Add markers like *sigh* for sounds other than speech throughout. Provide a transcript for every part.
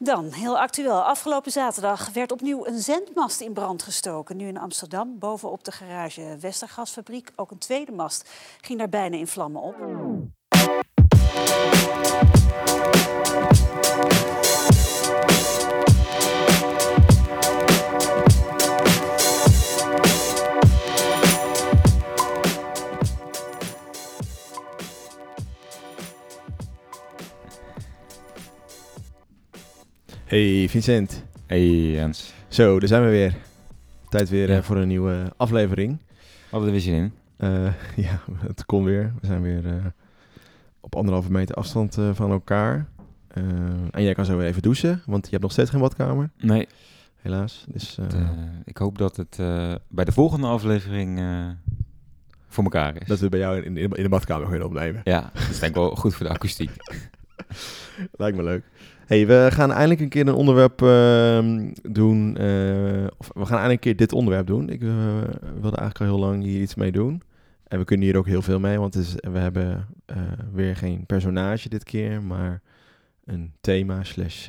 Dan, heel actueel. Afgelopen zaterdag werd opnieuw een zendmast in brand gestoken. Nu in Amsterdam, bovenop de garage Westergasfabriek. Ook een tweede mast ging daar bijna in vlammen op. Hey Vincent. Hey Jens. Zo, daar zijn we weer. Tijd weer Ja. eh, voor een nieuwe aflevering. Wat er weer zin in. Eh, *laughs* ja, het komt weer. We zijn weer eh, op anderhalve meter afstand eh, van elkaar. Eh, en jij kan zo weer even douchen, want je hebt nog steeds geen badkamer, Nee, helaas. Dus, eh, het, eh, ik hoop dat het eh, bij de volgende aflevering eh, voor elkaar is. dat we bij jou in, in, in de badkamer kunnen opnemen. Ja, dat is denk ik wel goed voor de akoestiek. *laughs* Lijkt me leuk. Hey, we gaan eindelijk een keer een onderwerp ehm, doen. eh, of we gaan eindelijk een keer dit onderwerp doen. Ik eh, wilde eigenlijk al heel lang hier iets mee doen. En we kunnen hier ook heel veel mee, want is, we hebben eh, weer geen personage dit keer, maar een thema slash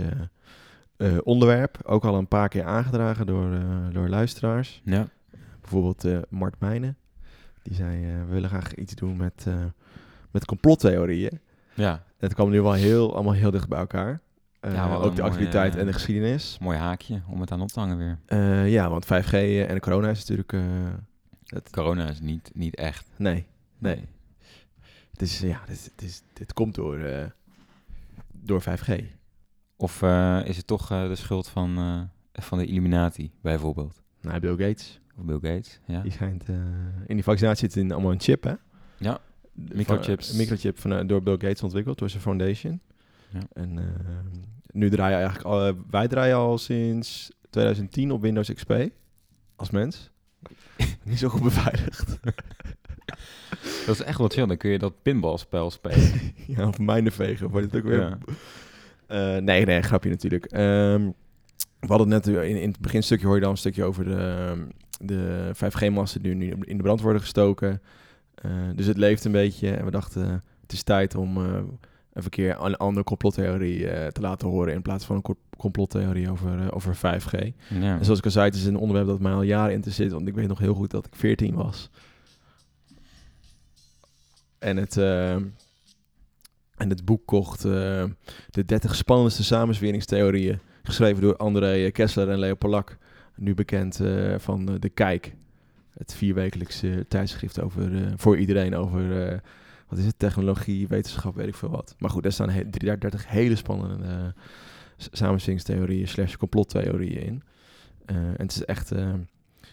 onderwerp. Ook al een paar keer aangedragen door, door luisteraars. Ja, Bijvoorbeeld Mart Meijnen. Die zei, we willen graag iets doen met, met complottheorieën. ja. Het kwam nu wel heel, allemaal heel dicht bij elkaar. Eh, Ja, wel ook de mooie, actualiteit eh, en de geschiedenis. mooi haakje om het aan op te hangen weer. Eh, ja, want 5G en de corona is natuurlijk... eh, het, Corona is niet, niet echt. nee, nee. Het is, ja, dit, dit, is, dit komt door, eh, door 5G. Of eh, is het toch eh, de schuld van, eh, van de Illuminati, bijvoorbeeld? Nou, Bill Gates, Of Bill Gates, ja. die schijnt... eh, in die vaccinatie zit in allemaal een chip, hè? Ja, Microchips. Van, microchip van, eh, door Bill Gates ontwikkeld, door zijn foundation. Ja. En eh, nu draaien eigenlijk... Al, eh, wij draaien al sinds 2010 op Windows XP. Als mens. *laughs* Niet zo goed beveiligd. *laughs* dat is echt wat chill. Dan kun je dat pinballspel spelen. *laughs* ja, of mijnen vegen. Wordt het ook weer... Ja. Eh, nee, nee, grapje natuurlijk. Ehm, we hadden het net in, in het beginstukje hoor je dan een stukje over de, ehm, de 5G-masten die nu in de brand worden gestoken. Dus het leeft een beetje en we dachten het is tijd om een keer een andere complottheorie eh, te laten horen in plaats van een co- complottheorie over, eh, over 5G. ja. En zoals ik al zei, het is een onderwerp dat mij al jaren interesseert, want ik weet nog heel goed dat ik 14 was. En het, eh, en het boek kocht De 30 spannendste samenzweringstheorieën, geschreven door André Kessler en Leo Polak, nu bekend van De Kijk. Het vierwekelijkse tijdschrift over, voor iedereen over, wat is het, technologie, wetenschap, weet ik veel wat. Maar goed, daar staan he- 30 hele spannende eh, s- samenzweringstheorieën slash complottheorieën in. Eh, en het is echt, eh,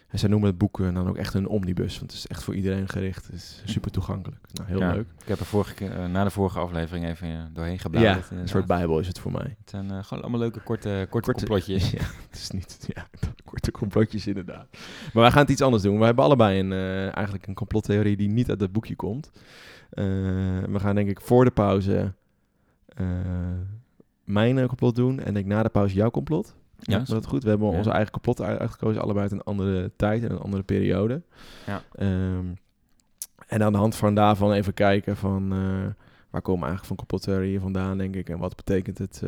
en zij noemen het boek eh, dan ook echt een omnibus, want het is echt voor iedereen gericht. Het is super toegankelijk. Nou, heel Ja, leuk. Ik heb er vorige, keer, eh, na de vorige aflevering even eh, doorheen Ja, gebladerd. een inderdaad. soort bijbel is het voor mij. Het zijn eh, gewoon allemaal leuke korte, korte, Korte- complotjes. *laughs* Ja, het is niet, ja, *laughs* korte complotjes inderdaad. Maar wij gaan het iets anders doen. We hebben allebei een, eh, eigenlijk een complottheorie die niet uit dat boekje komt. Eh, we gaan denk ik voor de pauze eh, mijn eh, complot doen en denk na de pauze jouw complot. Ja, Is dat goed? We hebben Ja. onze eigen complot uit- uitgekozen, allebei uit een andere tijd en een andere periode. Ja. Ehm, en aan de hand van daarvan even kijken van waar komen eigenlijk van complottheorieën vandaan, denk ik. En wat betekent het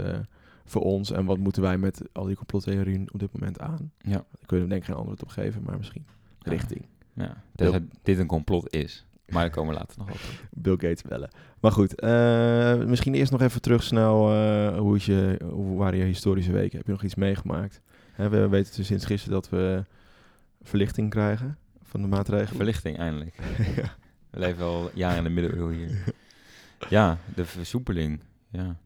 voor ons en wat moeten wij met al die complottheorieën op dit moment aan? Ja. Daar kunnen we denk ik geen antwoord op geven, maar misschien richting. Ja, dus het- dit een complot is. Maar daar komen we later nog op. Bill Gates bellen. Maar goed, eh, misschien eerst nog even terug snel. eh, hoe, is je, hoe waren je historische weken? Heb je nog iets meegemaakt? Hè, we weten dus sinds gisteren dat we verlichting krijgen van de maatregelen. Verlichting eindelijk. *laughs* ja. We leven al jaren in de middeleeuwen hier. *laughs* Ja, de versoepeling. Ja.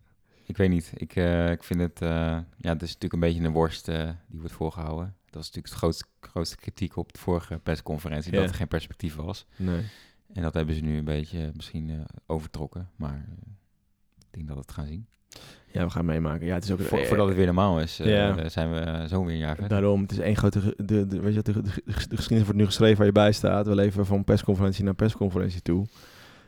Ik weet niet. Ik, eh, ik vind het... ja, het is natuurlijk een beetje een worst die wordt voorgehouden. Dat is natuurlijk het grootste, grootste kritiek op de vorige persconferentie. Dat er geen perspectief was. Nee. En dat hebben ze nu een beetje misschien eh, overtrokken. Maar eh, ik denk dat we het gaan zien. Ja, we gaan meemaken. Ja, het is ook Vo- voordat het weer normaal is, eh, Ja. zijn we eh, zo weer een jaar verder. Daarom, het is één grote... De, de, weet je, de, de, de geschiedenis wordt nu geschreven waar je bij staat. We leven van persconferentie naar persconferentie toe.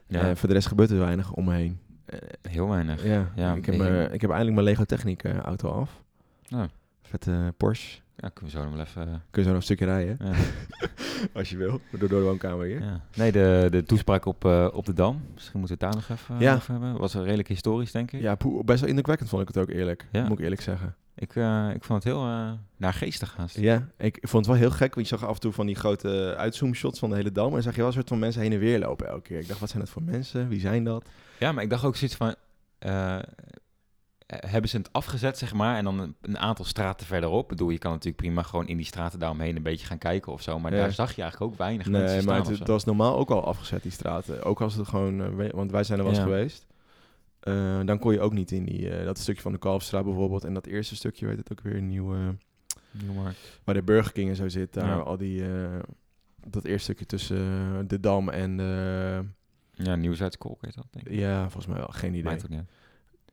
Ja, Eh, voor de rest gebeurt er weinig omheen. Eh, heel weinig. ja, Ja, ik, heb, ik- eh, ik heb eindelijk mijn Lego Techniek eh, auto af. Nou, Vette Porsche. ja, kunnen we zo nog wel even... Kun je zo nog een stukje rijden, ja. *laughs* *laughs* als je wil. Door, door de woonkamer hier. Ja. Nee, de, de toespraak op, eh, op de Dam. Misschien moeten we het daar nog even Ja. over hebben. Was wel redelijk historisch, denk ik. Ja, best wel indrukwekkend vond ik het ook eerlijk. Ja. Moet ik eerlijk zeggen. Ik, eh, ik vond het heel uh, naargeestig haast. Ja, ik vond het wel heel gek, want je zag af en toe van die grote uitzoomshots van de hele dam. En zag je wel een soort van mensen heen en weer lopen elke keer. Ik dacht, wat zijn dat voor mensen? Wie zijn dat? Ja, maar ik dacht ook zoiets van... Uh, hebben ze het afgezet, zeg maar, en dan een, aantal straten verderop. Ik bedoel, je kan natuurlijk prima gewoon in die straten daaromheen een beetje gaan kijken of zo. Maar daar zag je eigenlijk ook weinig nee, mensen maar het, het, was normaal ook al afgezet, die straten. Ook als het gewoon, want wij zijn er wel eens Ja. geweest. Uh, dan kon je ook niet in die, uh, dat stukje van de Kalfstraat bijvoorbeeld. En dat eerste stukje, weet het ook weer, nieuwe... Nieuwmarkt. Waar de Burger King en zo zit. Daar Ja. al die... Dat eerste stukje tussen de Dam en de... Ja, Nieuwzuidskolk heet dat, denk ik. Ja, volgens mij wel. Geen idee. Maakt ook niet uit.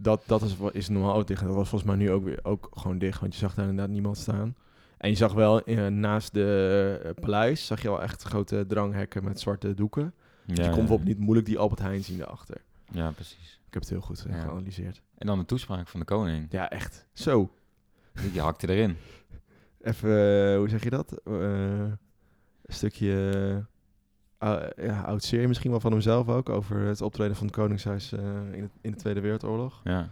Dat, dat is, is normaal ook dicht. Dat was volgens mij nu ook, weer, ook gewoon dicht. Want je zag daar inderdaad niemand staan. En je zag wel uh, naast de uh, paleis... zag je wel echt grote dranghekken met zwarte doeken. Ja, dus je kon ja, bijvoorbeeld niet moeilijk die Albert Heijn zien daarachter. Ja, precies. Ik heb het heel goed uh, Ja. geanalyseerd. En dan de toespraak van de koning. Ja, echt. Zo. Die hakte erin. *laughs* Even, hoe zeg je dat? Een stukje ja, oud zeer misschien wel van hemzelf ook. Over het optreden van het Koningshuis uh, in, het, in de Tweede Wereldoorlog. Ja.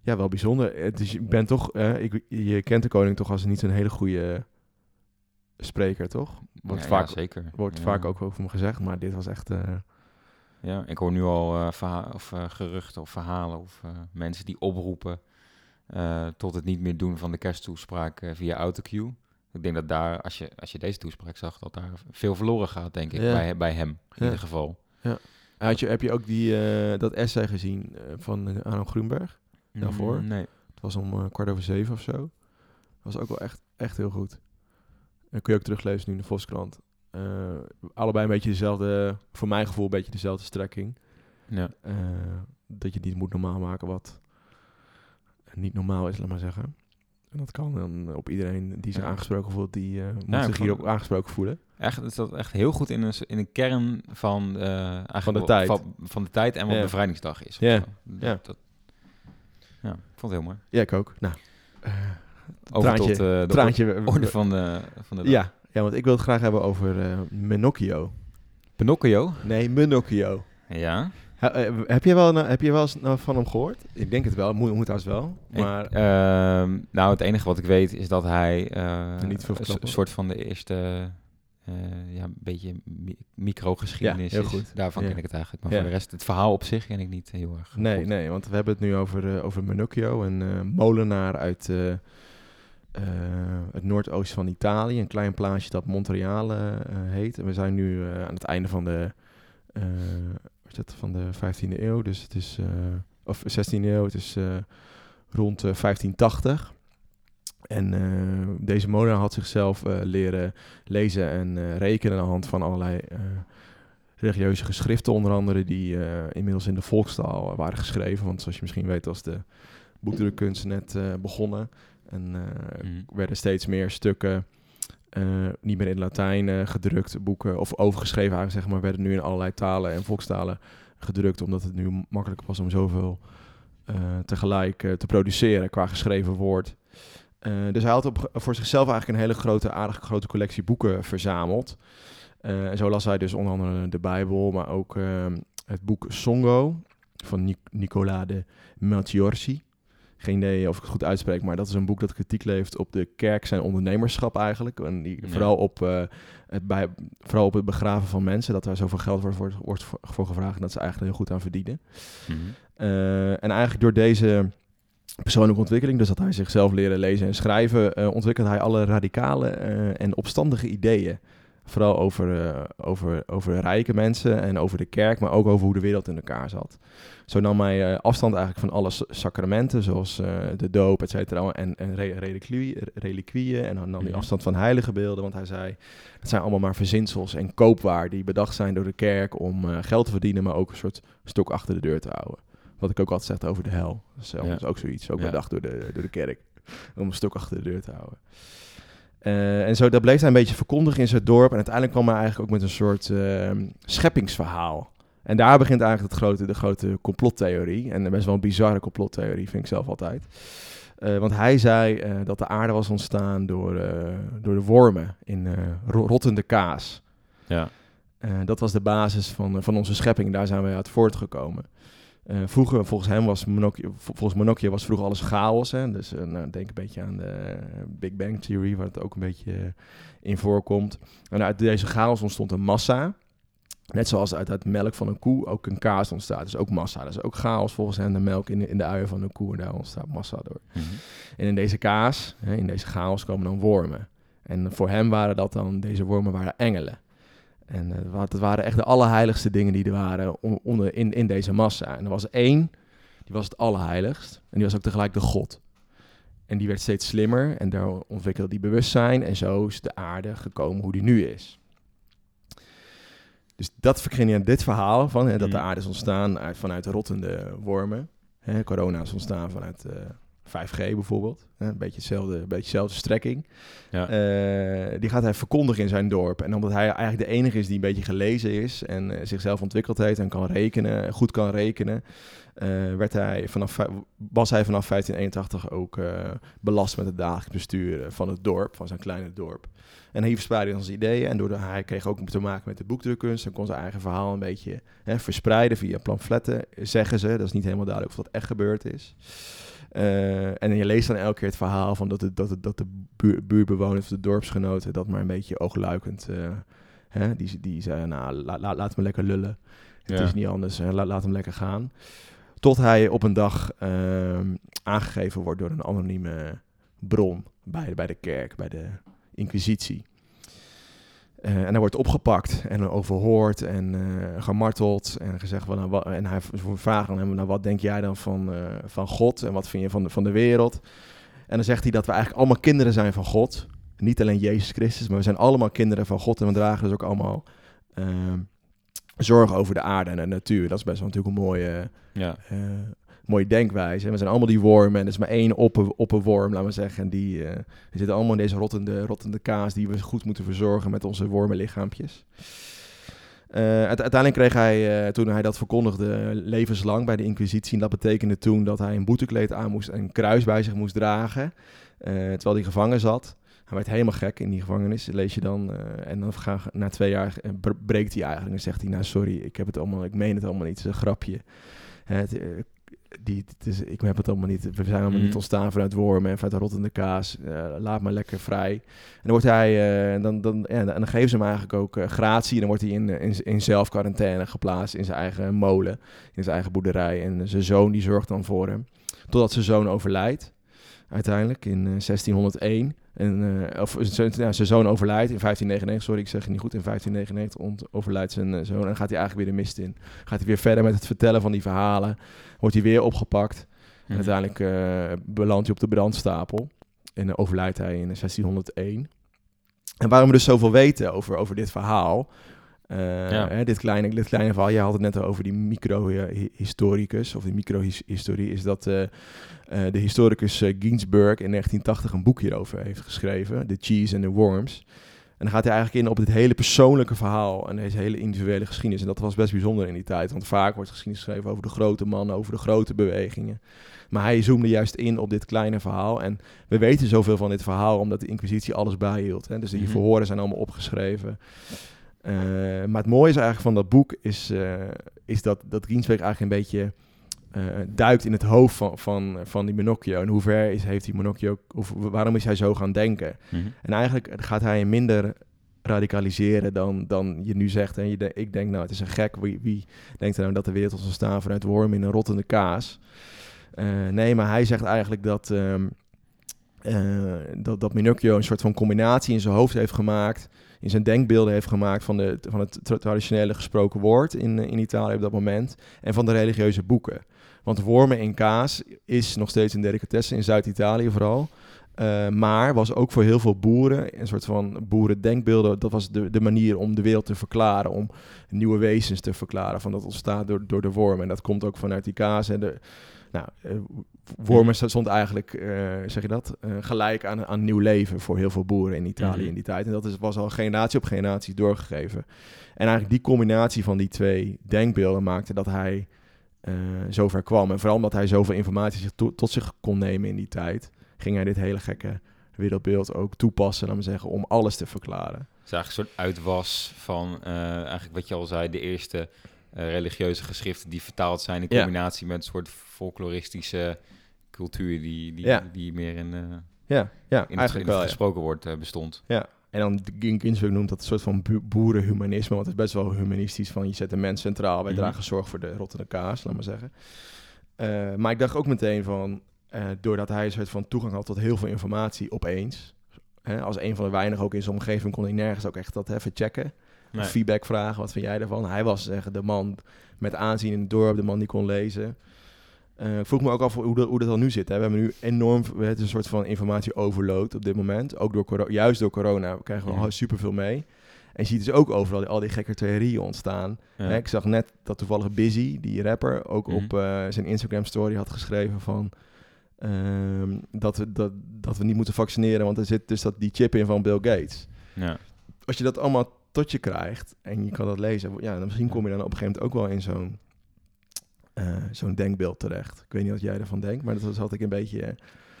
Ja, wel bijzonder. Dus je bent toch, uh, ik, je kent de koning toch als niet zo'n hele goede spreker, toch? Wordt, ja, vaak, ja, zeker. wordt ja. vaak ook over me gezegd, maar dit was echt... uh, Ja, ik hoor nu al uh, verha- of, uh, geruchten of verhalen of mensen die oproepen tot het niet meer doen van de kersttoespraak via autocue. Ik denk dat daar, als je, als je deze toespraak zag, dat daar veel verloren gaat, denk ik, Ja. bij, bij hem in Ja. ieder geval. Had je, heb je ook die, eh, dat essay gezien eh, van uh, Arno Groenberg? Daarvoor? Mm, nee. Het was om eh, kwart over zeven of zo. Dat was ook wel echt, echt heel goed. En kun je ook teruglezen nu in de Volkskrant. Eh, allebei een beetje dezelfde, voor mijn gevoel een beetje dezelfde strekking. Ja. Dat je niet moet normaal maken wat niet normaal is, laat maar zeggen. En dat kan dan op iedereen die zich aangesproken voelt, die eh, moet ik zich vond- hierop aangesproken voelen. Echt, het zat echt heel goed in een, in een kern van, eh, eigenlijk Van de tijd. Van, van de tijd en wat Ja. bevrijdingsdag is. Ja. Dat- Ja. Dat, ja, ik vond het heel mooi. Ja, ik ook. Nou, eh, Over traantje, tot de traantje. orde van de, van de dag. ja, ja, want ik wil het graag hebben over Menocchio. Pinocchio. Nee, Menocchio. Ja. Eh, heb, je wel, heb je wel eens van hem gehoord? Ik denk het wel, moet, moet trouwens wel. Maar Ik, ehm, nou, het enige wat ik weet is dat hij Niet veel een soort van de eerste, eh, ja, een beetje mi- microgeschiedenis Ja, heel is. goed. Daarvan Ja. ken ik het eigenlijk. Maar Ja. voor de rest, het verhaal op zich ken ik niet heel erg. nee, goed. nee, want we hebben het nu over, over Menocchio, een molenaar uit het noordoosten van Italië. Een klein plaatsje dat Montreal eh, heet. En we zijn nu aan het einde van de, is het, van de 15e eeuw. Dus het is, eh, of 16e eeuw, het is eh, rond eh, 1580. En eh, deze molenaar had zichzelf leren lezen en rekenen aan de hand van allerlei religieuze geschriften, onder andere die inmiddels in de volkstaal waren geschreven. Want zoals je misschien weet was de boekdrukkunst net begonnen. En Mhm. werden steeds meer stukken eh, niet meer in Latijn eh, gedrukt, boeken of overgeschreven eigenlijk, zeg maar, werden nu in allerlei talen en volkstalen gedrukt, omdat het nu makkelijker was om zoveel eh, tegelijk te produceren qua geschreven woord. Dus hij had op, voor zichzelf eigenlijk een hele grote, aardige grote collectie boeken verzameld. En zo las hij dus onder andere de Bijbel, maar ook ehm, het boek Songo van Nic- Nicola de Melchiorsi. Geen idee of ik het goed uitspreek, maar dat is een boek dat kritiek levert op de kerk zijn ondernemerschap eigenlijk. En die, Ja. vooral, op, eh, het bij, vooral op het begraven van mensen, dat daar zoveel geld wordt, wordt, wordt voor, gevraagd en dat ze eigenlijk heel goed aan verdienen. Mhm. Eh, en eigenlijk door deze persoonlijke ontwikkeling, dus dat hij zichzelf leren lezen en schrijven, eh, ontwikkelt hij alle radicale en opstandige ideeën. Vooral over, eh, over, over rijke mensen en over de kerk, maar ook over hoe de wereld in elkaar zat. Zo nam hij eh, afstand eigenlijk van alle sacramenten, zoals eh, de doop, et cetera, en, en re- reliquie- reliquieën. En dan nam hij Mhm. afstand van heilige beelden, want hij zei, het zijn allemaal maar verzinsels en koopwaar die bedacht zijn door de kerk om geld te verdienen, maar ook een soort stok achter de deur te houden. Wat ik ook altijd zeg over de hel. Dat is, Ja. ook zoiets, ook Ja. bedacht door de, door de kerk. Om een stok achter de deur te houden. Eh, en zo, dat bleef hij een beetje verkondigen in zijn dorp. En uiteindelijk kwam hij eigenlijk ook met een soort ehm, scheppingsverhaal. En daar begint eigenlijk het grote, de grote complottheorie. En best wel een bizarre complottheorie, vind ik zelf altijd. Eh, want hij zei eh, dat de aarde was ontstaan door, door de wormen in ro- rottende kaas. Ja. Dat was de basis van, van onze schepping. Daar zijn we uit voortgekomen. Uh, vroeger, volgens hem was volgens was vroeger alles chaos. Hè? Dus uh, nou, denk een beetje aan de Big Bang Theory, waar het ook een beetje in voorkomt. En uit deze chaos ontstond een massa. Net zoals uit, uit melk van een koe ook een kaas ontstaat. Dus ook massa. Dat is ook chaos volgens hen, de melk in de, in de uien van een koe. En daar ontstaat massa door. Mhm. En in deze kaas, hè, in deze chaos, komen dan wormen. En voor hem waren dat dan, deze wormen waren engelen. En uh, het waren echt de allerheiligste dingen die er waren onder, in, in deze massa. En er was één, die was het allerheiligst. En die was ook tegelijk de God. En die werd steeds slimmer en daar ontwikkelde die bewustzijn. En zo is de aarde gekomen hoe die nu is. Dus dat verging je dit verhaal van hè, dat de mm. aarde is ontstaan uit, vanuit rottende wormen. Hè, corona is ontstaan vanuit uh, eh, 5G bijvoorbeeld. Hè, een beetje hetzelfde, een beetje dezelfde strekking. Ja. Uh, die gaat hij verkondigen in zijn dorp. En omdat hij eigenlijk de enige is die een beetje gelezen is en uh, zichzelf ontwikkeld heeft en kan rekenen, goed kan rekenen, werd hij vanaf, was hij vanaf 1581 ook belast met het dagelijks bestuur van het dorp, van zijn kleine dorp. En hij verspreidde onze ideeën. En doordat hij kreeg ook te maken met de boekdrukkunst. En kon zijn eigen verhaal een beetje hè, verspreiden via pamfletten, zeggen ze. Dat is niet helemaal duidelijk of dat echt gebeurd is. Uh, en je leest dan elke keer het verhaal van dat, het, dat, het, dat de buur, buurbewoners of de dorpsgenoten dat maar een beetje oogluikend. Uh, hè, die, die zeiden, nou, la, laat me lekker lullen. Het is niet anders, la, laat hem lekker gaan. Tot hij op een dag uh, aangegeven wordt door een anonieme bron bij, bij de kerk, bij de inquisitie. Uh, en hij wordt opgepakt en overhoord en uh, gemarteld en gezegd van, nou, wat, en hij vraagt aan hem, nou, wat denk jij dan van, uh, van God en wat vind je van de, van de wereld? En dan zegt hij dat we eigenlijk allemaal kinderen zijn van God. Niet alleen Jezus Christus, maar we zijn allemaal kinderen van God en we dragen dus ook allemaal zorg over de aarde en de natuur. Dat is best wel natuurlijk een mooie, ja mooie denkwijze. We zijn allemaal die wormen en er is maar één opper, opperworm, laten we zeggen. En die, uh, zitten allemaal in deze rottende, rottende kaas die we goed moeten verzorgen met onze wormenlichaampjes. Uh, uiteindelijk kreeg hij, uh, toen hij dat verkondigde, levenslang bij de Inquisitie. En dat betekende toen dat hij een boetekleed aan moest en een kruis bij zich moest dragen. terwijl hij gevangen zat. Hij werd helemaal gek in die gevangenis, lees je dan. en dan na twee jaar breekt hij eigenlijk en zegt hij, nou sorry, ik heb het allemaal, ik meen het allemaal niet, het is een grapje. Het, die, het is, ik heb het allemaal niet. We zijn allemaal niet mhm. ontstaan vanuit wormen en vanuit de rottende kaas. Uh, laat me lekker vrij. En dan wordt hij, uh, dan, dan, ja, en dan geven ze hem eigenlijk ook uh, gratie. En dan wordt hij in, in, in zelfquarantaine geplaatst in zijn eigen molen, in zijn eigen boerderij. En zijn zoon die zorgt dan voor hem. Totdat zijn zoon overlijdt, uiteindelijk in 1601. En, uh, of zijn, zijn zoon overlijdt in 1599, sorry, ik zeg het niet goed. In 1599 overlijdt zijn zoon. En gaat hij eigenlijk weer de mist in. Gaat hij weer verder met het vertellen van die verhalen wordt hij weer opgepakt. En mhm. uiteindelijk belandt hij op de brandstapel. En overlijdt hij in 1601. En waarom we dus zoveel weten over, over dit verhaal... Uh, hè, dit, kleine, dit kleine verhaal, je had het net over die micro-historicus, of die micro-historie, is dat uh, uh, de historicus Ginsberg in 1980 een boek hierover heeft geschreven, The Cheese and the Worms. En dan gaat hij eigenlijk in op dit hele persoonlijke verhaal en deze hele individuele geschiedenis. En dat was best bijzonder in die tijd, want vaak wordt geschiedenis geschreven over de grote mannen, over de grote bewegingen. Maar hij zoomde juist in op dit kleine verhaal. En we weten zoveel van dit verhaal omdat de Inquisitie alles bijhield. Hè? Dus die mhm. verhoren zijn allemaal opgeschreven. Uh, maar het mooie is eigenlijk van dat boek is, uh, is dat, dat Ginsberg eigenlijk een beetje uh, duikt in het hoofd van, van, van die Monocchio. En hoe ver is, heeft die Monocchio, of waarom is hij zo gaan denken? Mhm. En eigenlijk gaat hij minder radicaliseren dan, dan je nu zegt. En je ik denk, nou, het is een gek. Wie, wie denkt er nou dat de wereld ons ontstaan vanuit worm in een rottende kaas? Uh, nee, maar hij zegt eigenlijk dat, um, uh, dat, dat Minocchio een soort van combinatie in zijn hoofd heeft gemaakt in zijn denkbeelden heeft gemaakt van, de, van het traditionele gesproken woord in, in Italië op dat moment en van de religieuze boeken. Want wormen in kaas is nog steeds een delicatesse in Zuid-Italië vooral. Uh, maar was ook voor heel veel boeren, een soort van boerendenkbeelden, dat was de, de manier om de wereld te verklaren, om nieuwe wezens te verklaren. Van dat ontstaat door, door de wormen. En dat komt ook vanuit die kaas. En de, nou, uh, wormen stond eigenlijk, uh, zeg je dat, gelijk aan, aan nieuw leven voor heel veel boeren in Italië mhm. in die tijd. En dat is, was al generatie op generatie doorgegeven. En eigenlijk die combinatie van die twee denkbeelden maakte dat hij uh, zover kwam. En vooral omdat hij zoveel informatie zich tot zich kon nemen in die tijd, ging hij dit hele gekke wereldbeeld ook toepassen, laten we zeggen, om alles te verklaren. Het is eigenlijk een soort uitwas van, eigenlijk wat je al zei, de eerste eh, religieuze geschriften die vertaald zijn in Ja. combinatie met een soort folkloristische cultuur die, die, Ja. die meer in, eh, Ja, ja in eigenlijk het wel. ja. gesproken woord eh, bestond. En dan Gin- Ginsberg noemt dat een soort van boerenhumanisme, want het is best wel humanistisch van je zet de mens centraal, wij Mhm. dragen zorg voor de rottende kaas, laat maar zeggen. Eh, maar ik dacht ook meteen van, eh, doordat hij een soort van toegang had tot heel veel informatie opeens, hè, als een van de weinigen ook in zijn omgeving kon hij nergens ook echt dat even checken, Nee. feedback vragen, wat vind jij daarvan? Hij was zeg, de man met aanzien in het dorp, de man die kon lezen. Eh, ik vroeg me ook af hoe dat, hoe dat dan nu zit. Hè. We hebben nu enorm, het is een soort van informatie overload op dit moment. Ook door corona, juist door corona krijgen we Ja. al superveel mee. En je ziet dus ook overal die, al die gekke theorieën ontstaan. Ja. Hè, ik zag net dat toevallig Busy, die rapper, ook Mhm. op eh, zijn Instagram story had geschreven van... ehm, dat, we, dat, dat we niet moeten vaccineren, want er zit dus dat, die chip in van Bill Gates Ja. als je dat allemaal tot je krijgt en je kan dat lezen, ja, dan misschien kom je dan op een gegeven moment ook wel in zo'n eh, zo'n denkbeeld terecht. Ik weet niet wat jij ervan denkt, maar dat zat ik een beetje eh,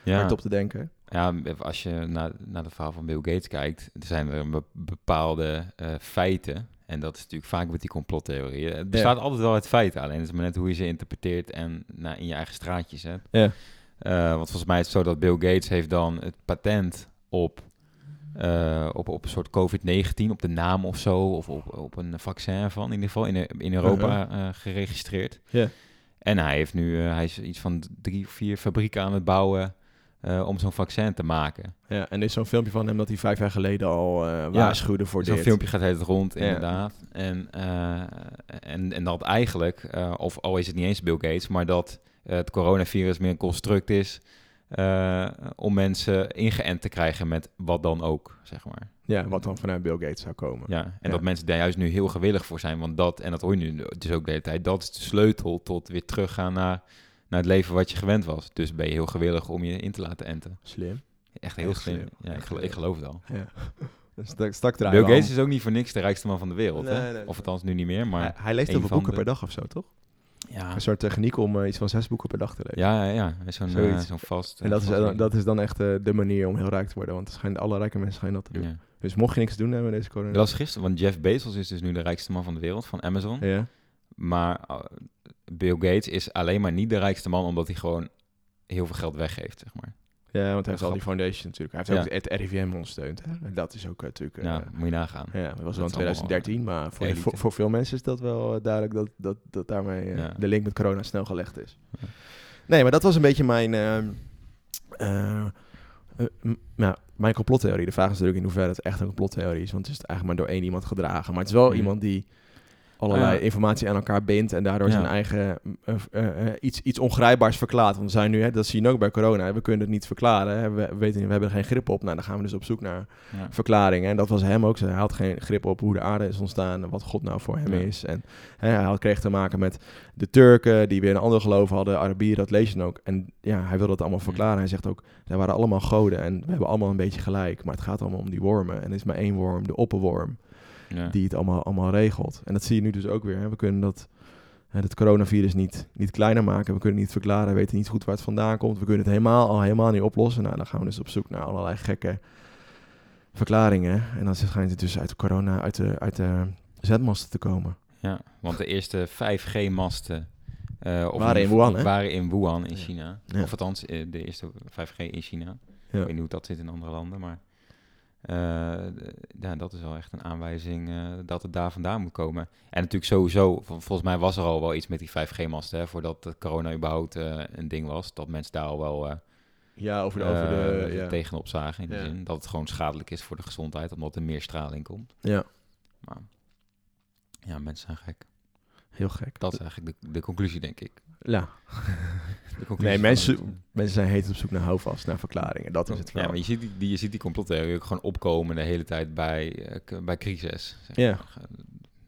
Ja. hard op te denken. Ja, als je naar, naar het verhaal van Bill Gates kijkt, er zijn er bepaalde eh, feiten. En dat is natuurlijk vaak met die complottheorieën. Het bestaat altijd wel uit feiten, alleen het is maar net hoe je ze interpreteert en nou, in je eigen straatje zet. Ja. Want volgens mij is het zo dat Bill Gates heeft dan het patent op, eh, op, op een soort COVID-19, op de naam of zo, of op, op een vaccin van, in ieder geval in, in Europa eh, geregistreerd. Ja. En hij heeft nu, eh, hij is iets van drie of vier fabrieken aan het bouwen om zo'n vaccin te maken. Ja, en er is zo'n filmpje van hem dat hij vijf jaar geleden al waarschuwde voor Zo'n dit. filmpje gaat het rond, inderdaad. En, en, en dat eigenlijk, of al is het niet eens Bill Gates, maar dat het coronavirus meer een construct is eh, om mensen ingeënt te krijgen met wat dan ook, zeg maar. Ja, wat dan vanuit Bill Gates zou komen. Ja, en Ja. dat mensen daar juist nu heel gewillig voor zijn, want dat, en dat hoor je nu dus ook de hele tijd, dat is de sleutel tot weer teruggaan naar, naar het leven wat je gewend was. Dus ben je heel gewillig om je in te laten enten. Slim. Echt heel Echt slim. slim. Ja, ik, Echt gelo- ik geloof het al. Ja. *laughs* Stak, stak Bill Gates is ook niet voor niks de rijkste man van de wereld. Nee, hè? nee, Of althans nu niet meer, maar... hij, hij leest een heel veel boeken de- per dag of zo, toch? Ja, Een soort techniek om eh, iets van zes boeken per dag te lezen. ja, ja, ja. Zo'n Zoiets. eh, zo'n vast... En dat is, vast eh, ding. dat is dan echt de manier om heel rijk te worden. Want het schijnt, alle rijke mensen schijnen dat te doen. Dus mocht je niks doen hebben met deze corona... Dat was gisteren, want Jeff Bezos is dus nu de rijkste man van de wereld, van Amazon. Ja. Maar Bill Gates is alleen maar niet de rijkste man omdat hij gewoon heel veel geld weggeeft, zeg maar. Ja, want hij heeft al die foundation natuurlijk. Hij heeft ook het RIVM ondersteund. Hè? En dat is ook eh, natuurlijk... eh, moet je nagaan. ja, dat was wel in is 2013, maar voor, voor, voor veel mensen is dat wel eh, duidelijk dat, dat, dat daarmee eh, de link met corona snel gelegd is. Nee, maar dat was een beetje mijn, eh, eh, m- nou, mijn complottheorie. De vraag is natuurlijk in hoeverre het echt een complottheorie is, want het is eigenlijk maar door één iemand gedragen. Maar het is wel Mhm. iemand die allerlei ja. informatie aan elkaar bindt en daardoor Ja. zijn eigen eh, iets, iets ongrijpbaars verklaart. Want we zijn nu, hè, dat zie je ook bij corona, we kunnen het niet verklaren. Hè, we, we weten we hebben er geen grip op. Nou, dan gaan we dus op zoek naar Ja. verklaringen. En dat was hem ook. Hij had geen grip op hoe de aarde is ontstaan en wat God nou voor hem is. En hè, hij had, kreeg te maken met de Turken die weer een ander geloof hadden, Arabieren, dat lees je dan ook. En ja, hij wil dat allemaal verklaren. Hij zegt ook, zij waren allemaal goden en we hebben allemaal een beetje gelijk. Maar het gaat allemaal om die wormen. En er is maar één worm, de opperworm, Ja. die het allemaal, allemaal regelt. En dat zie je nu dus ook weer. Hè. We kunnen dat, hè, het coronavirus niet, niet kleiner maken. We kunnen niet verklaren. We weten niet goed waar het vandaan komt. We kunnen het helemaal, al helemaal niet oplossen. Nou, dan gaan we dus op zoek naar allerlei gekke verklaringen. En dan schijnt het dus uit de corona, uit de, uit de zetmasten te komen. Ja, want de eerste 5G-masten eh, of Waren in Wuhan, hè? waren in Wuhan in. China. Ja. Of althans, eh, de eerste 5G in China. Ja. Ik weet niet hoe dat zit in andere landen, maar eh, ja, dat is wel echt een aanwijzing eh, dat het daar vandaan moet komen. En natuurlijk sowieso, vol- volgens mij was er al wel iets met die 5G-masten, hè, voordat corona überhaupt eh, een ding was. Dat mensen daar al wel Ja, over de... Over de ja. tegenop zagen, in Ja. de zin dat het gewoon schadelijk is voor de gezondheid, omdat er meer straling komt. ja, Maar ja, mensen zijn gek. heel gek. Dat is eigenlijk de, de conclusie, denk ik. Ja. Nee, mensen, het- mensen zijn heet op zoek naar houvast, naar verklaringen. Dat is het Ja, verhaal. maar je ziet die, je ziet die complottheorie ook gewoon opkomen de hele tijd bij, eh, bij crisis. zeg Ja. maar.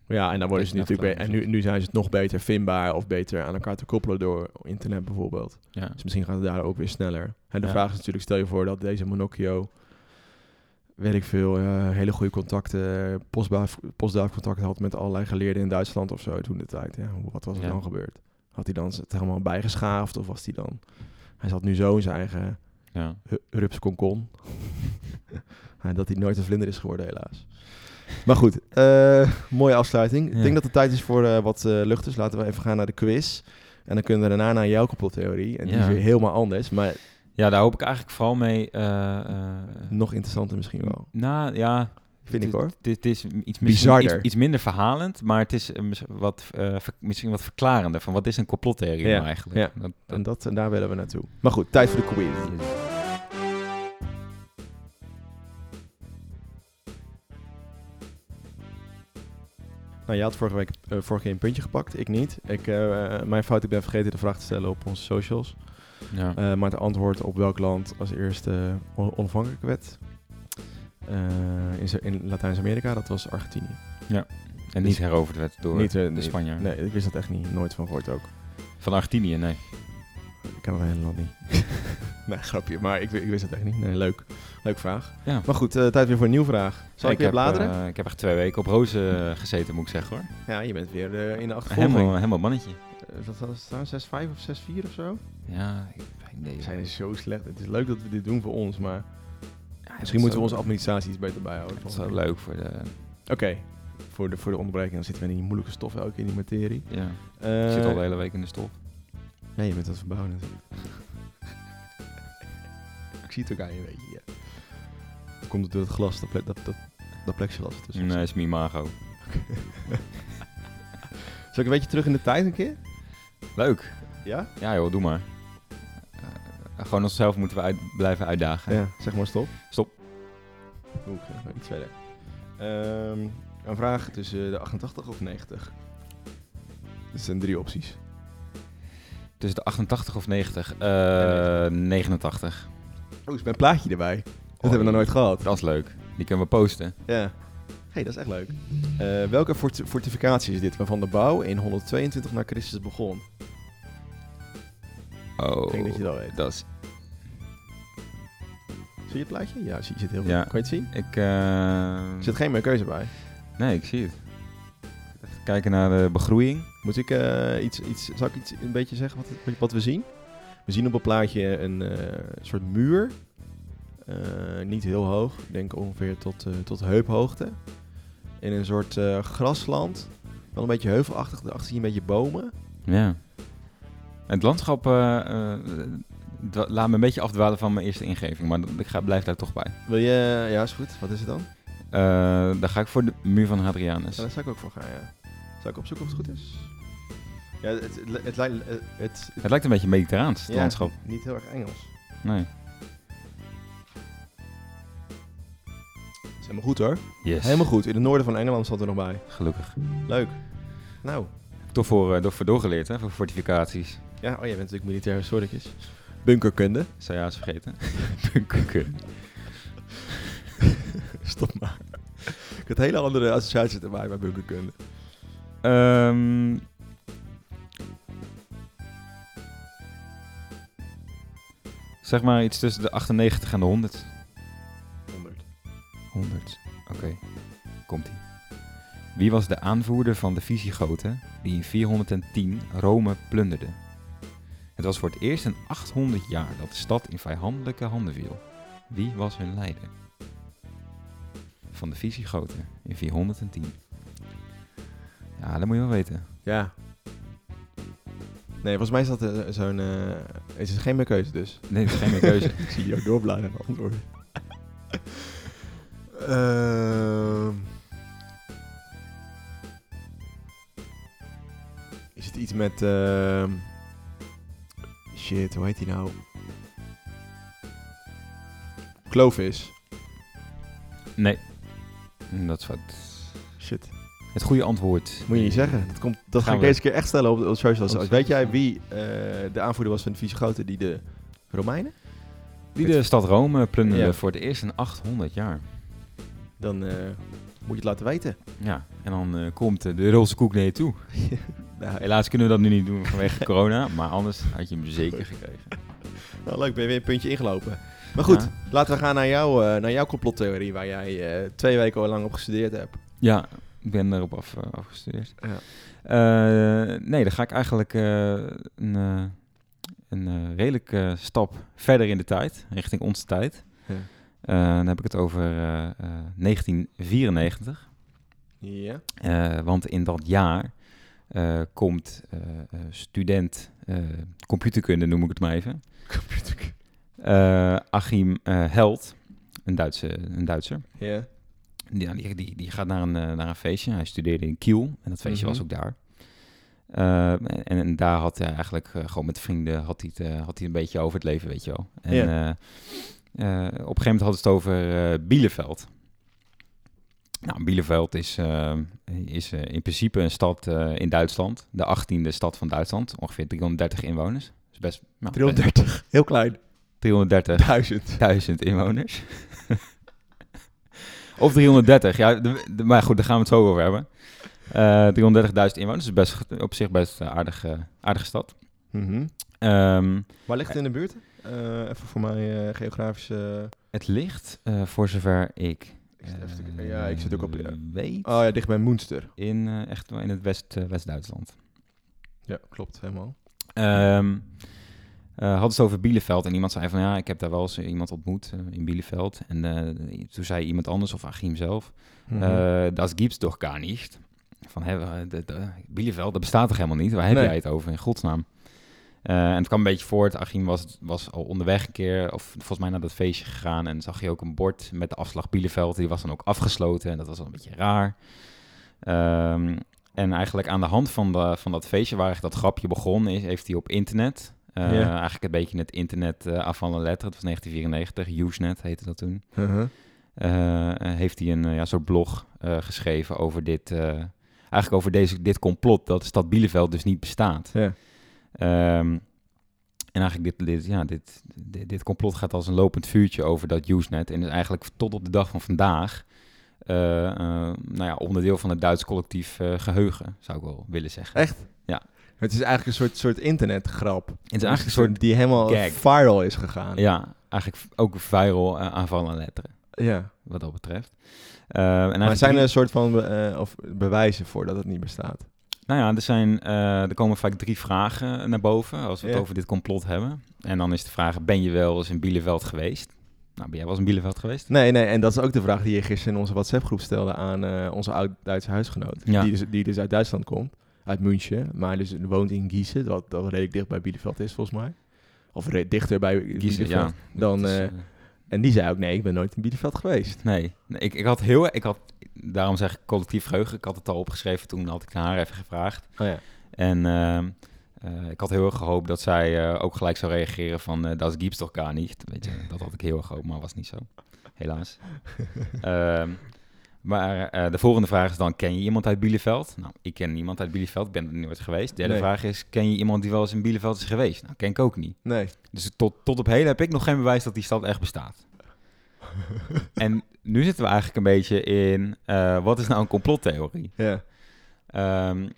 Ja, en dan worden ze natuurlijk... En nu, nu zijn ze het nog beter vindbaar of beter aan elkaar te koppelen door internet bijvoorbeeld. Ja. Dus misschien gaat het daar ook weer sneller. En de Ja. vraag is natuurlijk, stel je voor dat deze Monocchio, weet ik veel, eh, hele goede contacten, postbaaf, postduifcontacten had met allerlei geleerden in Duitsland of zo toen de tijd. Ja, hoe- wat was er Ja. dan gebeurd? Had hij dan het helemaal bijgeschaafd of was hij dan... Hij zat nu zo in zijn eigen Ja. *laughs* dat hij nooit een vlinder is geworden, helaas. Maar goed, eh, mooie afsluiting. Ik denk dat het tijd is voor eh, wat eh lucht. Dus laten we even gaan naar de quiz. En dan kunnen we daarna naar jouw complottheorie. En die Ja. is weer helemaal anders. Maar Ja, daar hoop ik eigenlijk vooral mee... eh, eh, nog interessanter misschien wel. Nou, ja... Vind ik het- hoor. Het, het is iets, Bizarder. iets, iets minder verhalend, maar het is eh, wat, eh, misschien wat verklarender. Van wat is een complottheorie Ja, nou eigenlijk? ja. Dat, dat- En, dat, en daar willen we naartoe. Maar goed, tijd voor de quiz. Nou, je had vorige week eh, vorige keer een puntje gepakt, ik niet. Ik, mijn fout, ik ben vergeten de vraag te stellen op onze socials. ja. Maar het antwoord op welk land als eerste on- onafhankelijk werd in, Zu- in Latijns-Amerika, dat was Argentinië. en niet heroverd werd door niet, eh, de niet- Spanjaard. Nee, ik wist dat echt niet. Nooit van gehoord ook. Van Argentinië, nee. Ik ken het hele land niet. *laughs* nee, grapje. Maar ik, ik wist het echt niet. Nee, leuk. Leuk vraag. Ja. Maar goed, eh, tijd weer voor een nieuwe vraag. Zal ik, weer heb, bladeren? eh, ik heb echt twee weken op rozen eh, gezeten, moet ik zeggen hoor. ja, je bent weer eh, in de achtervolging. Helemaal, helemaal mannetje. Eh, wat was het nou? 6-5 of 6-4 of zo? Ja, ik nee, We zijn zo slecht. Het is leuk dat we dit doen voor ons, maar ja, misschien moeten we onze administratie iets beter bijhouden. Dat is wel leuk voor de... Oké, voor, de, voor de onderbreking dan zitten we in die moeilijke stof ook in die materie. Ja, Eh, ik zit al de hele week in de stof. Ja, je bent wat verbouwen natuurlijk. *laughs* ik zie het ook aan je, weet je. Ja. Dan komt het door het glas, dat, ple- dat, dat, dat plexiglas. ertussen. Nee, is mijn imago. *laughs* Zal ik een beetje terug in de tijd een keer? Leuk. Ja? Ja joh, doe maar. Eh, gewoon onszelf moeten we uit, blijven uitdagen. Ja, zeg maar stop. Stop. Oeh, iets verder. Ehm, een vraag tussen de 88 of 90. Dat zijn drie opties. Tussen de 88 of 90? Eh 89. Oh, is mijn plaatje erbij. Dat Oh, hebben we nog nooit gehad. Dat is leuk. Die kunnen we posten. Ja. hey, dat is echt leuk. Eh, welke fort- fortificatie is dit waarvan de bouw in 122 na Christus begon? Oh, Ik denk dat je dat weet. dat is... Zie je het plaatje? Ja, zie je zit heel goed. Ja. Kan je het zien? Ik... eh, Er zit geen meer keuze bij. Nee, ik zie het. Even kijken naar de begroeiing. Moet ik eh, iets, iets, zal ik iets een beetje zeggen wat, het- wat we zien? We zien op het plaatje een eh, soort muur. Eh, niet heel hoog, ik denk ongeveer tot, tot heuphoogte. In een soort grasland. Wel een beetje heuvelachtig, daarachter zie je een beetje bomen. Ja. Het landschap eh, eh, laat me een beetje afdwalen van mijn eerste ingeving, maar ik ga, blijf daar toch bij. Wil je, ja is goed, wat is het dan? Eh dan ga ik voor de muur van Hadrianus. Ja, daar zou ik ook voor gaan, ja. Zal ik opzoeken of het goed is? Ja, het, het, het, lijkt- het, het, Het lijkt een beetje mediterraans, het ja, landschap. Niet heel erg Engels. Nee. is helemaal goed hoor. Yes. Helemaal goed. In het noorden van Engeland zat er nog bij. Gelukkig. Leuk. Nou, Toch voor, door, voor doorgeleerd, hè, voor fortificaties. Ja, oh, jij bent natuurlijk militair historicus. Bunkerkunde. Zou je eens vergeten. *laughs* Bunkerkunde. *laughs* Stop maar. Ik had hele andere associaties erbij bij bunkerkunde. Ehm, zeg maar iets tussen de 98 en de 100. 100. 100. Oké, komt-ie. Wie was de aanvoerder van de Visigoten die in 410 Rome plunderde? Het was voor het eerst in 800 jaar dat de stad in vijandelijke handen viel. Wie was hun leider? Van de Visigoten in 410. Ja, dat moet je wel weten. Ja. Nee, volgens mij is dat eh, zo'n... eh is het geen meer keuze dus. Nee, dat is geen meer keuze. *laughs* Ik zie jou doorbladeren en antwoorden. *laughs* Ehm. is het iets met... shit, hoe heet die nou? Klovis. Nee. Dat is wat. Shit. Het goede antwoord. Moet je niet zeggen. Dat, komt, dat ga ik we. deze keer echt stellen op. Op Weet jij wie eh, de aanvoerder was van de Visigoten die de Romeinen? Die de stad Rome plunderde Ja. voor het eerst in 800 jaar. Dan eh, moet je het laten weten. Ja, en dan eh, komt de roze koek naar je toe. *laughs* Nou, Helaas kunnen we dat nu niet doen vanwege *laughs* corona, maar anders had je hem zeker gekregen. Nou, leuk, ben je weer een puntje ingelopen. Maar goed, Ja. laten we gaan naar, jou, eh, naar jouw complottheorie, waar jij eh, twee weken al lang op gestudeerd hebt. Ja, ik ben erop af, eh, afgestudeerd. Ja. Nee, dan ga ik eigenlijk een, een redelijke stap verder in de tijd, richting onze tijd. Ja. Dan heb ik het over eh, eh, 1994. Ja. Want in dat jaar eh, komt eh, eh, student computerkunde, noem ik het maar even, Computer. eh, Achim Held, een, Duitse, een Duitser. Ja. Die, ja, die, die, die gaat naar een, naar een feestje. Hij studeerde in Kiel en dat feestje Mhm. was ook daar. En, en daar had hij eigenlijk gewoon met vrienden had hij, het, had hij een beetje over het leven, weet je wel. En op een gegeven moment had het over Bielefeld. Nou, Bielefeld is, eh, is eh, in principe een stad eh, in Duitsland. De 18e stad van Duitsland. Ongeveer 330 inwoners. Dus best, nou, 330. Heel klein. 330 Duizend. duizend inwoners. *laughs* of 330, ja, de- de- maar goed, daar gaan we het zo over hebben. Eh 330.000 inwoners, is best, op zich best een aardige, aardige stad. Ehm, Waar ligt het in de buurt? Even voor mij geografische... het ligt, voor zover ik, Ik zit even te- ja, ik zit ook op- ja. weet, Oh ja, dicht bij Moenster. in, eh, echt wel in het West, eh, West-Duitsland. Ja, klopt, helemaal. Ehm eh, hadden ze het over Bielefeld en iemand zei van ja, ik heb daar wel eens iemand ontmoet eh, in Bielefeld. En eh, toen zei iemand anders, of Achim zelf, Mhm. Eh, dat gibt's toch gar niet. Van, hè, de, de, Bielefeld, dat bestaat toch helemaal niet? Waar heb Nee. jij het over, in godsnaam? Eh, en het kwam een beetje voort. Achim was, was al onderweg een keer, of volgens mij naar dat feestje gegaan. En zag je ook een bord met de afslag Bielefeld. Die was dan ook afgesloten en dat was wel een beetje raar. Ehm, en eigenlijk aan de hand van, de, van dat feestje waar dat grapje begon, is, heeft hij op internet... eh. Eigenlijk een beetje het internet uh, avant la lettre. Het was 1994, Usenet heette dat toen eh, heeft hij een ja, soort blog geschreven over dit, eigenlijk over deze, dit complot dat de stad Bielefeld dus niet bestaat. Ja. Ehm, en eigenlijk dit, dit, ja, dit, dit, dit complot gaat als een lopend vuurtje over dat Usenet en is eigenlijk tot op de dag van vandaag eh, eh, nou ja, onderdeel van het Duits collectief eh, geheugen, zou ik wel willen zeggen. Echt? Ja. Het is eigenlijk een soort, soort internetgrap. Het is eigenlijk een soort, Die helemaal gag. viral is gegaan. ja, eigenlijk ook viral uh, aanval aan letteren, Ja. wat dat betreft. En maar zijn er een soort van be of bewijzen voor dat het niet bestaat? Nou ja, er, zijn, uh, er komen vaak drie vragen naar boven als we het ja. over dit complot hebben. En dan is de vraag, ben je wel eens in Bielefeld geweest? Nou, ben jij wel eens in Bielefeld geweest? Nee, nee, en dat is ook de vraag die je gisteren in onze WhatsApp-groep stelde aan uh, onze oud-Duitse huisgenoot. Ja. Die, dus, die dus uit Duitsland komt, uit München, maar dus woont in Gießen, wat, dat redelijk dicht bij Bielefeld is volgens mij. Of dichter bij Bielefeld. ja. Dan, is, uh, en die zei ook, nee, ik ben nooit in Bielefeld geweest. Nee, nee ik, ik had heel, ik had, daarom zeg ik collectief geheugen, ik had het al opgeschreven, toen had ik haar even gevraagd. Oh ja. En uh, uh, ik had heel erg gehoopt dat zij uh, ook gelijk zou reageren van, uh, dat gibt's toch gar niet. Weet je, dat had ik heel erg gehoopt, maar was niet zo. Helaas. *laughs* Ehm, maar eh, de volgende vraag is dan, ken je iemand uit Bielefeld? Nou, ik ken niemand uit Bielefeld, ik ben er nooit geweest. De derde Nee. vraag is, ken je iemand die wel eens in Bielefeld is geweest? Nou, ken ik ook niet. Nee. Dus tot, tot op heden heb ik nog geen bewijs dat die stad echt bestaat. *laughs* en nu zitten we eigenlijk een beetje in, uh, wat is nou een complottheorie? Ja. Um,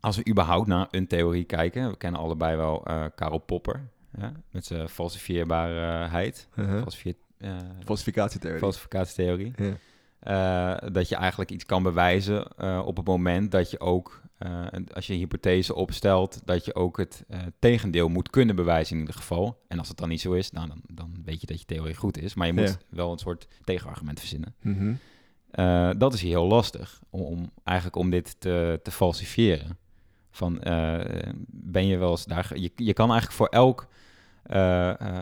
als we überhaupt naar een theorie kijken, we kennen allebei wel uh, Karel Popper, ja, met zijn falsifieerbaarheid. Uh -huh. Falsifier, uh, Falsificatietheorie. Falsificatietheorie. Ja. Uh, dat je eigenlijk iets kan bewijzen uh, op het moment dat je ook, uh, als je een hypothese opstelt, dat je ook het tegendeel moet kunnen bewijzen in ieder geval. En als het dan niet zo is, nou, dan, dan weet je dat je theorie goed is. Maar je moet Ja. wel een soort tegenargument verzinnen. Mm -hmm. dat is hier heel lastig, om, om, eigenlijk om dit te, te falsifiëren. Van, ben je wel eens daar... Je, je kan eigenlijk voor elk uh, uh,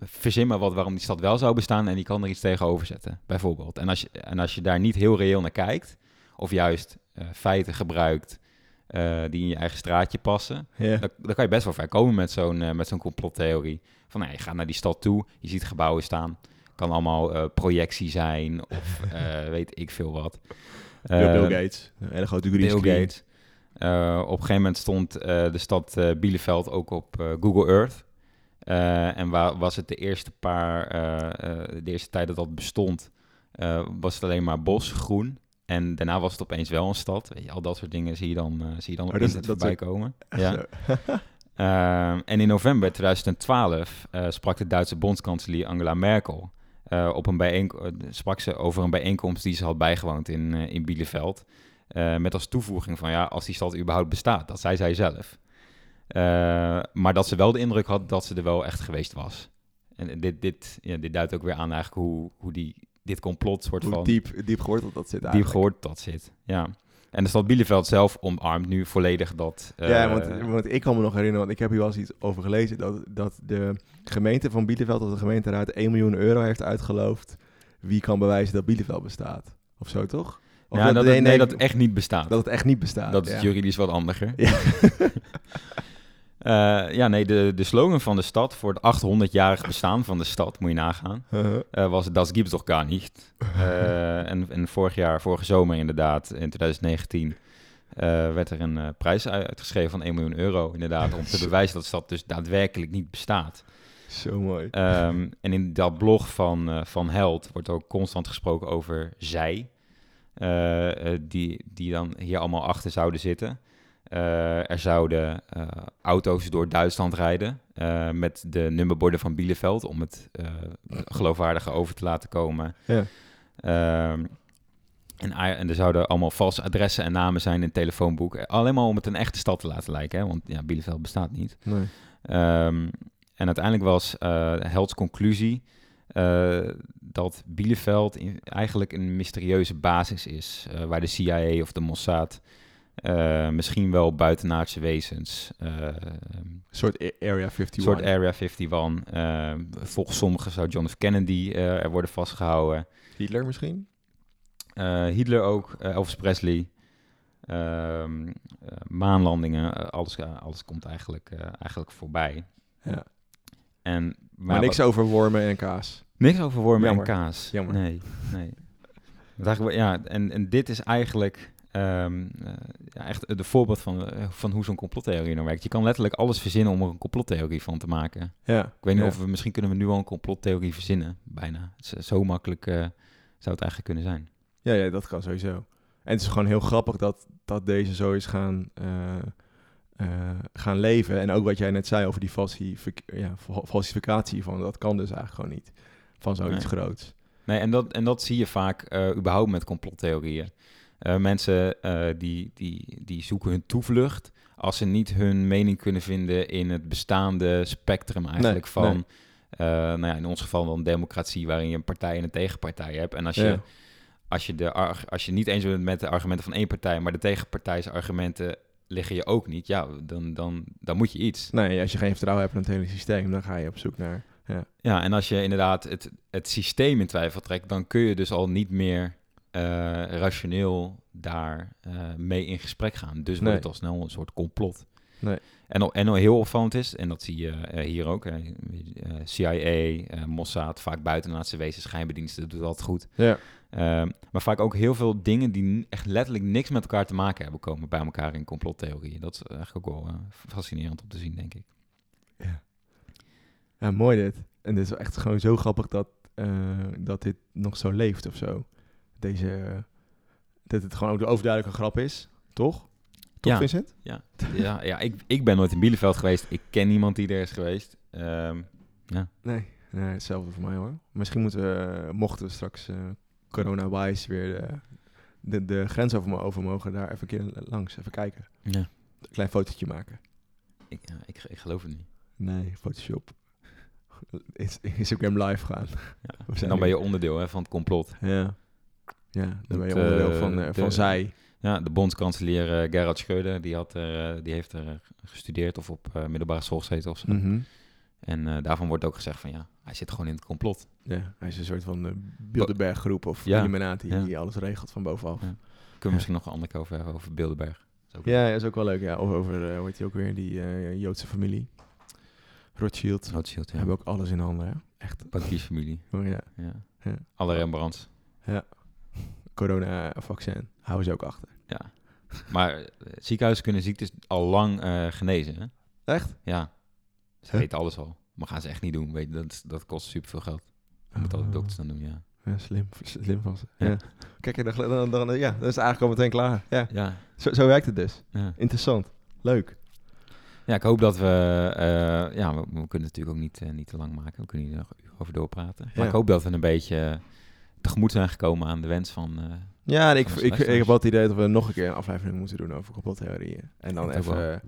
verzin maar wat waarom die stad wel zou bestaan en die kan er iets tegenover zetten, bijvoorbeeld. En als je, en als je daar niet heel reëel naar kijkt, of juist uh, feiten gebruikt die in je eigen straatje passen, yeah. dan, dan, kan je best wel ver komen met zo'n met zo'n complottheorie. Van nou, je gaat naar die stad toe, je ziet gebouwen staan, kan allemaal projectie zijn of *laughs* weet ik veel wat. Bill, Bill Gates, een hele grote Bill Gates. Op een gegeven moment stond de stad Bielefeld ook op Google Earth. Uh, en waar was het de eerste paar, uh, de eerste tijd dat dat bestond, was het alleen maar bos, groen. En daarna was het opeens wel een stad. Weet je, al dat soort dingen zie je dan, zie je dan op oh, internet voorbij komen. *laughs* Ja. *laughs* Ehm, en in november 2012 sprak de Duitse bondskanselier Angela Merkel. op een bijeenkomst, sprak ze over een bijeenkomst die ze had bijgewoond in, in Bielefeld. met als toevoeging van ja, als die stad überhaupt bestaat. Dat zei zij zelf. Uh, maar dat ze wel de indruk had dat ze er wel echt geweest was. en dit, dit, ja, dit duidt ook weer aan eigenlijk hoe, hoe die, dit complot soort Hoe van diep, diep geworteld dat zit diep eigenlijk. gehoord dat zit. Ja. En de stad Bielefeld zelf omarmt nu volledig dat. ja, eh, want, want ik kan me nog herinneren, want ik heb hier wel eens iets over gelezen, dat, dat de gemeente van Bielefeld, dat de gemeenteraad 1 miljoen euro heeft uitgeloofd. Wie kan bewijzen dat Bielefeld bestaat? Of zo, toch? Of ja, dat, het- nee, dat het echt niet bestaat. dat het echt niet bestaat. dat is ja. juridisch wat handiger. Ja. *laughs* Eh, ja, nee, de, de slogan van de stad voor het 800-jarig bestaan van de stad, moet je nagaan, eh, was Das gibt's doch gar nicht. Eh, en, en vorig jaar, vorige zomer inderdaad, in 2019, eh, werd er een prijs uitgeschreven van 1 miljoen euro, inderdaad, om te bewijzen dat de stad dus daadwerkelijk niet bestaat. Zo mooi. Ehm, en in dat blog van, van Held wordt ook constant gesproken over zij, die, die dan hier allemaal achter zouden zitten. Eh, er zouden eh, auto's door Duitsland rijden eh, met de nummerborden van Bielefeld om het geloofwaardiger over te laten komen. Ja. Ehm, en, en er zouden allemaal valse adressen en namen zijn in het telefoonboek. Alleen maar om het een echte stad te laten lijken, hè? want ja, Bielefeld bestaat niet. Nee. Ehm, en uiteindelijk was Helds conclusie dat Bielefeld in- eigenlijk een mysterieuze basis is, waar de CIA of de Mossad eh, misschien wel buitenaardse wezens, eh, Een soort Area 51. een soort Area 51. eh, volgens sommigen zou John F. Kennedy eh, er worden vastgehouden. Hitler misschien? Hitler ook, Elvis Presley. ehm, eh, maanlandingen, alles, alles komt eigenlijk, eigenlijk voorbij. Ja. En, Maar, niks over wormen en kaas. Niks over wormen Jammer. en kaas. Jammer. Nee, nee. Ja, en, en dit is eigenlijk ehm, eh, ja, echt de voorbeeld van, eh, van hoe zo'n complottheorie nou werkt. Je kan letterlijk alles verzinnen om er een complottheorie van te maken. Ja. Ik weet niet Ja. of we, misschien kunnen we nu al een complottheorie verzinnen, bijna. Zo, zo makkelijk eh, zou het eigenlijk kunnen zijn. Ja, ja, dat kan sowieso. En het is gewoon heel grappig dat, dat deze zo is gaan, eh, eh, gaan leven. En ook wat jij net zei over die falsific ja, fa- falsificatie van dat kan dus eigenlijk gewoon niet. Van zoiets Nee. groots. Nee, en dat, en dat zie je vaak eh, überhaupt met complottheorieën. Eh, mensen eh, die, die, die zoeken hun toevlucht als ze niet hun mening kunnen vinden in het bestaande spectrum eigenlijk Nee, van, nee. eh, nou ja, in ons geval dan democratie, waarin je een partij en een tegenpartij hebt. En als je, Ja. als je, de, als je niet eens bent met de argumenten van één partij, maar de tegenpartijse argumenten liggen je ook niet, ja, dan, dan, dan moet je iets. Nee, als je geen vertrouwen hebt in het hele systeem, dan ga je op zoek naar... Ja, Ja, en als je inderdaad het, het systeem in twijfel trekt, dan kun je dus al niet meer rationeel daar eh, mee in gesprek gaan. Dus wordt Nee. het al snel een soort complot. Nee. En, al- en al heel opvallend is, en dat zie je eh, hier ook, eh, eh, CIA, eh, Mossad, vaak buitenaardse wezens, schijnbediensten, doet dat goed. ja. Ehm, maar vaak ook heel veel dingen die echt letterlijk niks met elkaar te maken hebben, komen bij elkaar in complottheorieën. Dat is eigenlijk ook wel eh, fascinerend om te zien, denk ik. ja mooi dit. En dit is echt gewoon zo grappig dat, eh, dat dit nog zo leeft of zo. Deze... eh, dat het gewoon ook de overduidelijke grap is, toch? Toch, Ja. Vincent? Ja, ja, ja ik, ik ben nooit in Bielefeld geweest. Ik ken niemand die er is geweest. Ehm, Nee, nee, hetzelfde voor mij hoor. Misschien moeten we, mochten we straks eh corona-wise weer de, de, de grens over, mo- over mogen, daar even een keer langs, even kijken. ja. Een klein fotootje maken. Ik, ja, ik, ik geloof het niet. Nee, Photoshop. Is- Instagram live gaan. Ja. En dan ben je onderdeel hè, van het complot. Ja. Ja, dan ben je onderdeel eh, van, eh, van de- zij. Ja, de bondskanselier eh, Gerhard Schreuder, die, had er, eh, die heeft er eh, gestudeerd of op eh, middelbare school gezeten of zo. Mhm. En eh, daarvan wordt ook gezegd van ja, hij zit gewoon in het complot. Ja, hij is een soort van uh, Bilderberg groep of Ja, Illuminati ja. die alles regelt van bovenaf. Ja. Kunnen we misschien nog een ander keer over hebben, over Bilderberg. Dat is ook- Ja, dat is ook wel leuk. Ja. Of over, eh hoe heet die ook weer, die eh, Joodse familie. Rothschild. Rothschild, ja. Hebben ook alles in handen, hè? Echt. Bankiersfamilie. Oh, ja. Ja. Ja. Alle Rembrandts. Corona-vaccin. Houden ze ook achter. Ja. Maar eh, ziekenhuizen kunnen ziektes al lang eh, genezen. Hè? Echt? Ja. Ze Huh? weten alles al. Maar gaan ze echt niet doen. Weet je, dat, dat kost superveel geld. Dat moeten alle Oh. dokters dan doen, ja. Ja, slim, slim van ze. Ja. Ja. Kijk, dan, dan, dan, ja, dat is eigenlijk al meteen klaar. Ja, Ja, zo, zo werkt het dus. ja. Interessant. Leuk. ja ik hoop dat we... eh, ja, we, we kunnen natuurlijk ook niet, niet te lang maken. We kunnen hier nog over doorpraten. Maar ik hoop dat we een beetje tegemoet zijn gekomen aan de wens van... eh, Ja, en ik, ik, ik heb wel het idee dat we nog een keer een aflevering moeten doen over complottheorieën. En dan even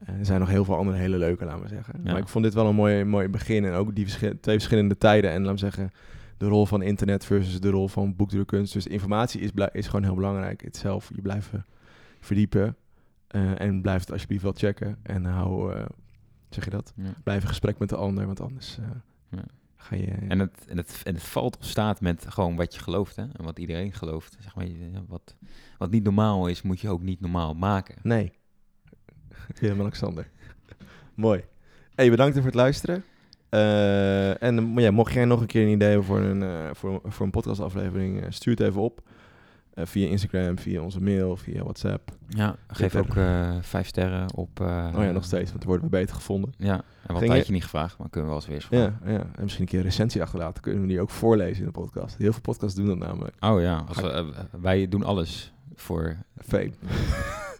Eh, er zijn nog heel veel andere hele leuke, laten we zeggen. Ja. Maar ik vond dit wel een mooi, mooi begin. En ook die twee verschillende tijden. En laten we zeggen, de rol van internet versus de rol van boekdrukkunst. Dus informatie is, is gewoon heel belangrijk. Het zelf, je blijft verdiepen. eh, en blijf het alsjeblieft wel checken. En hou, zeg je dat? Ja. Blijf in gesprek met de ander, want anders Ja. Ga je... En het, en, het, en het valt of staat met gewoon wat je gelooft, hè? En wat iedereen gelooft. Zeg maar, wat, wat niet normaal is, moet je ook niet normaal maken. Nee. *laughs* Willem-Alexander. Mooi. Hey, bedankt voor het luisteren. Eh, en ja, mocht jij nog een keer een idee hebben voor een, eh, voor, voor een podcastaflevering, eh, stuur het even op. Eh, via Instagram, via onze mail, via WhatsApp. Ja, geef ook eh, vijf sterren op... eh, oh ja, nog steeds, want dan worden we beter gevonden. Ja, en wat Ging een je- tijdje niet gevraagd, maar kunnen we wel eens weer eens Ja, ja, en misschien een keer een recensie achterlaten. Kunnen we die ook voorlezen in de podcast. Heel veel podcasts doen dat namelijk. Oh ja, als we, wij doen alles voor... Fame.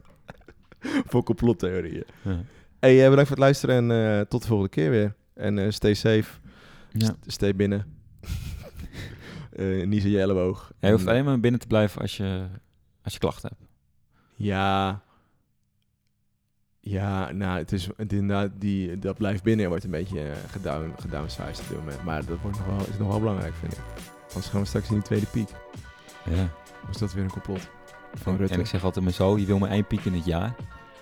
*laughs* voor complottheorieën. Ja. Hey, bedankt voor het luisteren en tot de volgende keer weer. En stay safe. Ja. St- stay binnen. Niet in je elleboog. Je hoeft En, alleen maar binnen te blijven als je, als je klachten hebt. Ja. Ja, nou, het is, het inderdaad, die, dat blijft binnen en wordt een beetje uh, gedown, gedownsized op dit moment. Maar dat wordt nog wel, is nog wel belangrijk, vind ik. Anders gaan we straks in die tweede piek. Ja. Of is dat weer een complot? Van Rutte. en ik zeg altijd maar zo, je wil maar één piek in het jaar.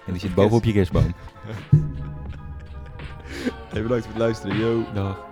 En die zit bovenop je kerstboom. Hey, bedankt voor het luisteren, yo. Dag.